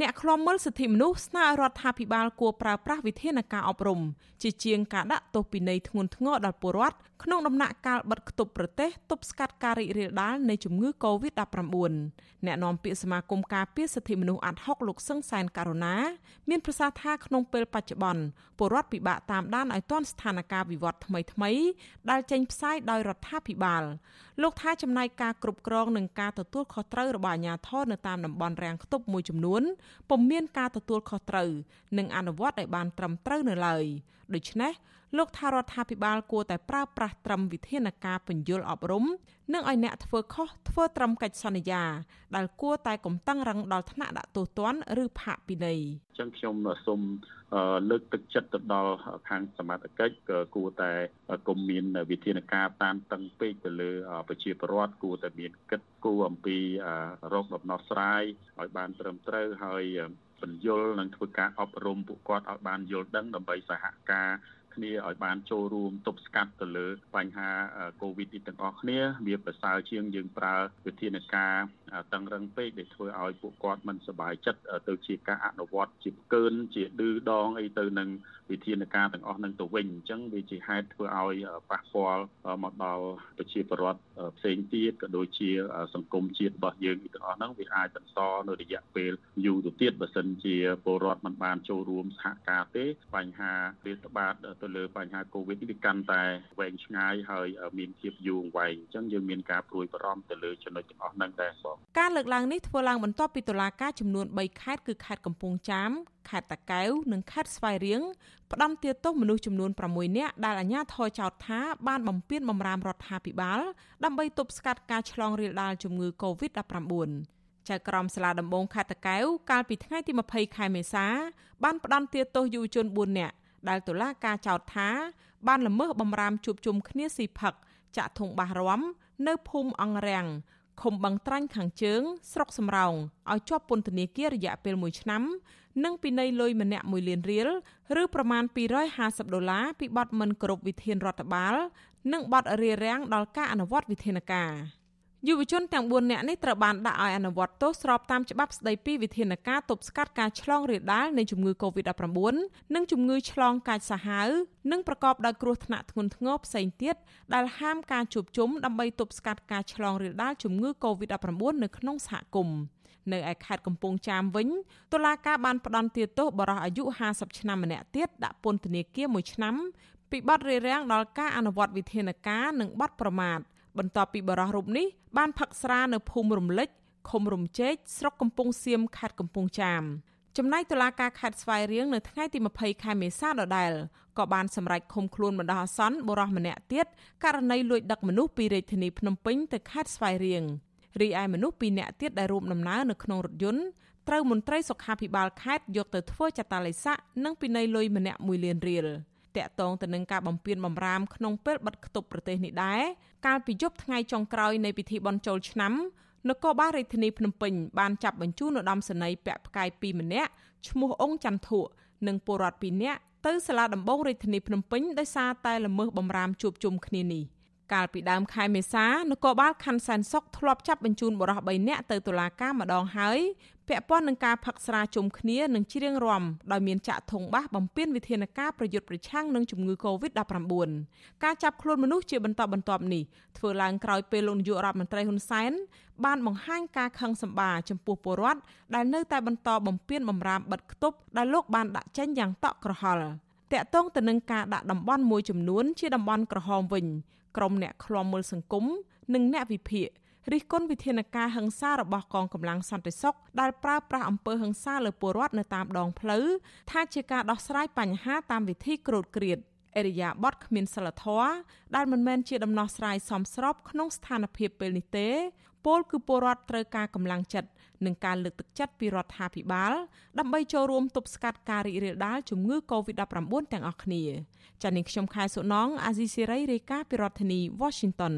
អ្នកឃ្លាំមើលសិទ្ធិមនុស្សស្នើឲ្យរដ្ឋាភិបាលគួរប្រើប្រាស់វិធានការអប់រំជាជាងការដាក់ទោសពិន័យធ្ងន់ធ្ងរដល់ពលរដ្ឋក្នុងដំណាក់កាលបិទគប់ប្រទេសទប់ស្កាត់ការរីករាលដាលនៃជំងឺ Covid-19 អ្នកនាំពាក្យសមាគមការពារសិទ្ធិមនុស្សអាត់ហុកលោកសឹងសែនករណាមានប្រសាសន៍ថាក្នុងពេលបច្ចុប្បន្នពលរដ្ឋពិបាកតាមដានឲ្យទាន់ស្ថានភាពវិវត្តថ្មីថ្មីដែលចេញផ្សាយដោយរដ្ឋាភិបាលលោកថាចំណែកការគ្រប់គ្រងនិងការទទួលខុសត្រូវរបស់អាជ្ញាធរនៅតាមតំបន់រាំងខ្ទប់មួយចំនួនពុំមានការទទួលខុសត្រូវនិងអនុវត្តឲ្យបានត្រឹមត្រូវនៅឡើយ ដូច្នេះលោកថារដ្ឋាភិបាលគួរតែប្រើប្រាស់ត្រឹមវិធានការពន្យល់អប់រំនិងឲ្យអ្នកធ្វើខុសធ្វើត្រឹមកិច្ចសន្យា ដែលគួរតែកំតឹងរឹងដល់ថ្នាក់ដាក់ទោសទណ្ឌឬផាកពិន័យអញ្ចឹងខ្ញុំសូមលើកទឹកចិត្តទៅដល់ខាងសមត្ថកិច្ចក៏គួរតែកុំមានវិធានការតាមតឹងពេកទៅលើប្រជាពលរដ្ឋគួរតែមានគិតគូរអំពីរោគដំណោះស្រាយឲ្យបានត្រឹមត្រូវហើយ បញ្យលនិងធ្វើការអប់រំពួកគាត់ឲ្យបានយល់ដឹងដើម្បីសហការ គ្នាឲ្យបានចូលរួមទប់ស្កាត់ទៅលើបញ្ហាកូវីដនេះទាំងអស់គ្នាវាប្រសើរជាងយើងប្រើវិធានការតឹងរឹងពេកដែលធ្វើឲ្យពួកគាត់មិនសប្បាយចិត្តទៅជាការអនុវត្តជាកើនជាឌឺដងអីទៅនឹងវិធានការទាំងអស់នឹងទៅវិញអញ្ចឹងវាជាហេតុធ្វើឲ្យប៉ះពាល់មកដល់ប្រជាពលរដ្ឋផ្សេងទៀតក៏ដូចជា សង្គមជាតិរបស់យើងទាំងអស់ហ្នឹងវាអាចបន្តនៅរយៈពេលយូរទៅទៀតបើសិនជាពលរដ្ឋមិនបានចូលរួមសហការទេបញ្ហារាតត្បាតទៅលើបញ្ហាកូវីដនេះវាកាន់តែវែងឆ្ងាយហើយមានភាពយូរអង្វែងអញ្ចឹងយើងមានការព្រួយបារម្ភទៅលើចំណុចទាំងអស់ហ្នឹងដែរបងការលើកឡើងនេះធ្វើឡើងបន្ទាប់ពីតុលាការចំនួន3ខេត្តគឺខេត្តកំពង់ចាមខេត្តតាកែវនិងខេត្តស្វាយរៀងផ្ដន្ទាទោសមនុស្សចំនួន6នាក់ដែលអាជ្ញាធរចោទថាបានបំពានបំរាមរដ្ឋាភិបាលដើម្បីទប់ស្កាត់ការឆ្លងរាលដាលជំងឺ Covid-19 ចៅក្រមសាលាដំបងខេត្តតាកែវកាលពីថ្ងៃទី20ខែមេសាបានផ្ដន្ទាទោសយុវជន4នាក់ ដែលតុលាការចោទថា បានល្មើសបំរាមជួបជុំគ្នាស៊ីផឹកចាក់ធុងបាសរំនៅភូមិអង្រាំងឃុំបឹងត្រាញ់ខាងជើង ស្រុកសំរោងឲ្យជាប់ពន្ធនាគាររយៈពេល1ឆ្នាំ និងពិន័យលុយម្នាក់1លានរៀលឬប្រមាណ250ដុល្លារពីបទមិនគោរពវិធានរដ្ឋបាល និងបទរារាំងដល់ការអនុវត្តវិធានការ យុវជនទាំង4នាក់នេះត្រូវបានដាក់ឲ្យអនុវត្តទោសស្របតាមច្បាប់ស្តីពីវិធានការទប់ស្កាត់ការឆ្លងរាលដាលនៃជំងឺ Covid-19 និងជំងឺឆ្លងកាចសាហាវនិងប្រកបដោយគ្រោះថ្នាក់ធ្ងន់ធ្ងរផ្សេងទៀតដែលហាមការជួបជុំដើម្បីទប់ស្កាត់ការឆ្លងរាលដាលជំងឺ Covid-19 នៅក្នុងសហគមន៍នៅឯខេត្តកំពង់ចាមវិញតុលាការបានផ្តន្ទាទោសបរិះអាយុ50ឆ្នាំម្នាក់ទៀតដាក់ពន្ធនាគារ1ឆ្នាំពីបទរារាំងដល់ការអនុវត្តវិធានការនិងបទប្រមាថ បន្ទាប់ពីបរិះរូបនេះបានផឹកស្រានៅភូមិរំលេចឃុំរំជែកស្រុកកំពង់សៀមខេត្តកំពង់ចាមចំណែកតុលាការខេត្តស្វាយរៀងនៅថ្ងៃទី20ខែមេសាដដែលក៏បានសម្រេចឃុំខ្លួនបណ្ដោះអាសន្នបុរសម្នាក់ទៀតករណីលួចដឹកមនុស្សពីរាជធានីភ្នំពេញទៅខេត្តស្វាយរៀងរីឯមនុស្ស2នាក់ទៀតដែលរួមដំណើរនៅក្នុងរថយន្តត្រូវមន្ត្រីសុខាភិបាលខេត្តយកទៅធ្វើចតាឡេស័កនិងពិន័យលុយម្នាក់1លានរៀល តាក់ទងទៅនឹងការបំពានបំរាមក្នុងពេលបិទគប់ប្រទេសនេះដែរកាលពីយប់ថ្ងៃចុងក្រោយនៃពិធីបុណ្យចូលឆ្នាំនគរបាលរាជធានីភ្នំពេញបានចាប់បញ្ជូនឧត្តមសេនីយ៍ពាក់ផ្កាយ2ម្នាក់ឈ្មោះអង្គចន្ទធុនិងពលរដ្ឋ2នាក់ទៅសាលាដំបងរាជធានីភ្នំពេញដោយសារតែល្មើសបំរាមជួបជុំគ្នានេះ។ កាលពីដើមខែមេសានគរបាលខណ្ឌសែនសុខធ្លាប់ចាប់បញ្ជូនបរិះ3នាក់ទៅតុលាការម្ដងហើយពាក់ព័ន្ធនឹងការផឹកស្រាជុំគ្នានិងច្រៀងរាំដោយមានចាក់ធុងបាសបំពេញវិធានការប្រយុទ្ធប្រឆាំងនឹងជំងឺ Covid-19 ការចាប់ខ្លួនមនុស្សជាបន្តបន្ទាប់នេះធ្វើឡើងក្រោយពេលលោកនាយករដ្ឋមន្ត្រីហ៊ុនសែនបានបង្ហាញការខឹងសម្បារចំពោះពលរដ្ឋដែលនៅតែបន្តបំពេញបំរាមបិទគប់ដែលលោកបានដាក់ចេញយ៉ាងតក់ក្រហល់តាក់ទងទៅនឹងការដាក់តំបន់មួយចំនួនជាតំបន់ក្រហមវិញ ក្រុមអ្នកឃ្លាំមើលសង្គមនិងអ្នកវិភាគរិះគន់វិធានការហិង្សារបស់កងកម្លាំងសន្តិសុខដែលប្រើប្រាស់អំពើហិង្សាលើពលរដ្ឋនៅតាមដងផ្លូវថាជាការដោះស្រាយបញ្ហាតាមវិធីក្រោតក្រៀត អរិយាប័ត្រគ្មានសិលធម៌ដែលមិនមែនជាដំណោះស្រាយសមស្របក្នុងស្ថានភាពពេលនេះទេពលគឺពលរដ្ឋត្រូវការកម្លាំងចិត្តនិងការលើកទឹកចិត្តពីរដ្ឋាភិបាលដើម្បីចូលរួមទប់ស្កាត់ការរីករាលដាលជំងឺ Covid-19 ទាំងអស់គ្នាចា៎នាងខ្ញុំខែសុណងអាស៊ីសេរីរាយការណ៍ពីរដ្ឋធានី Washington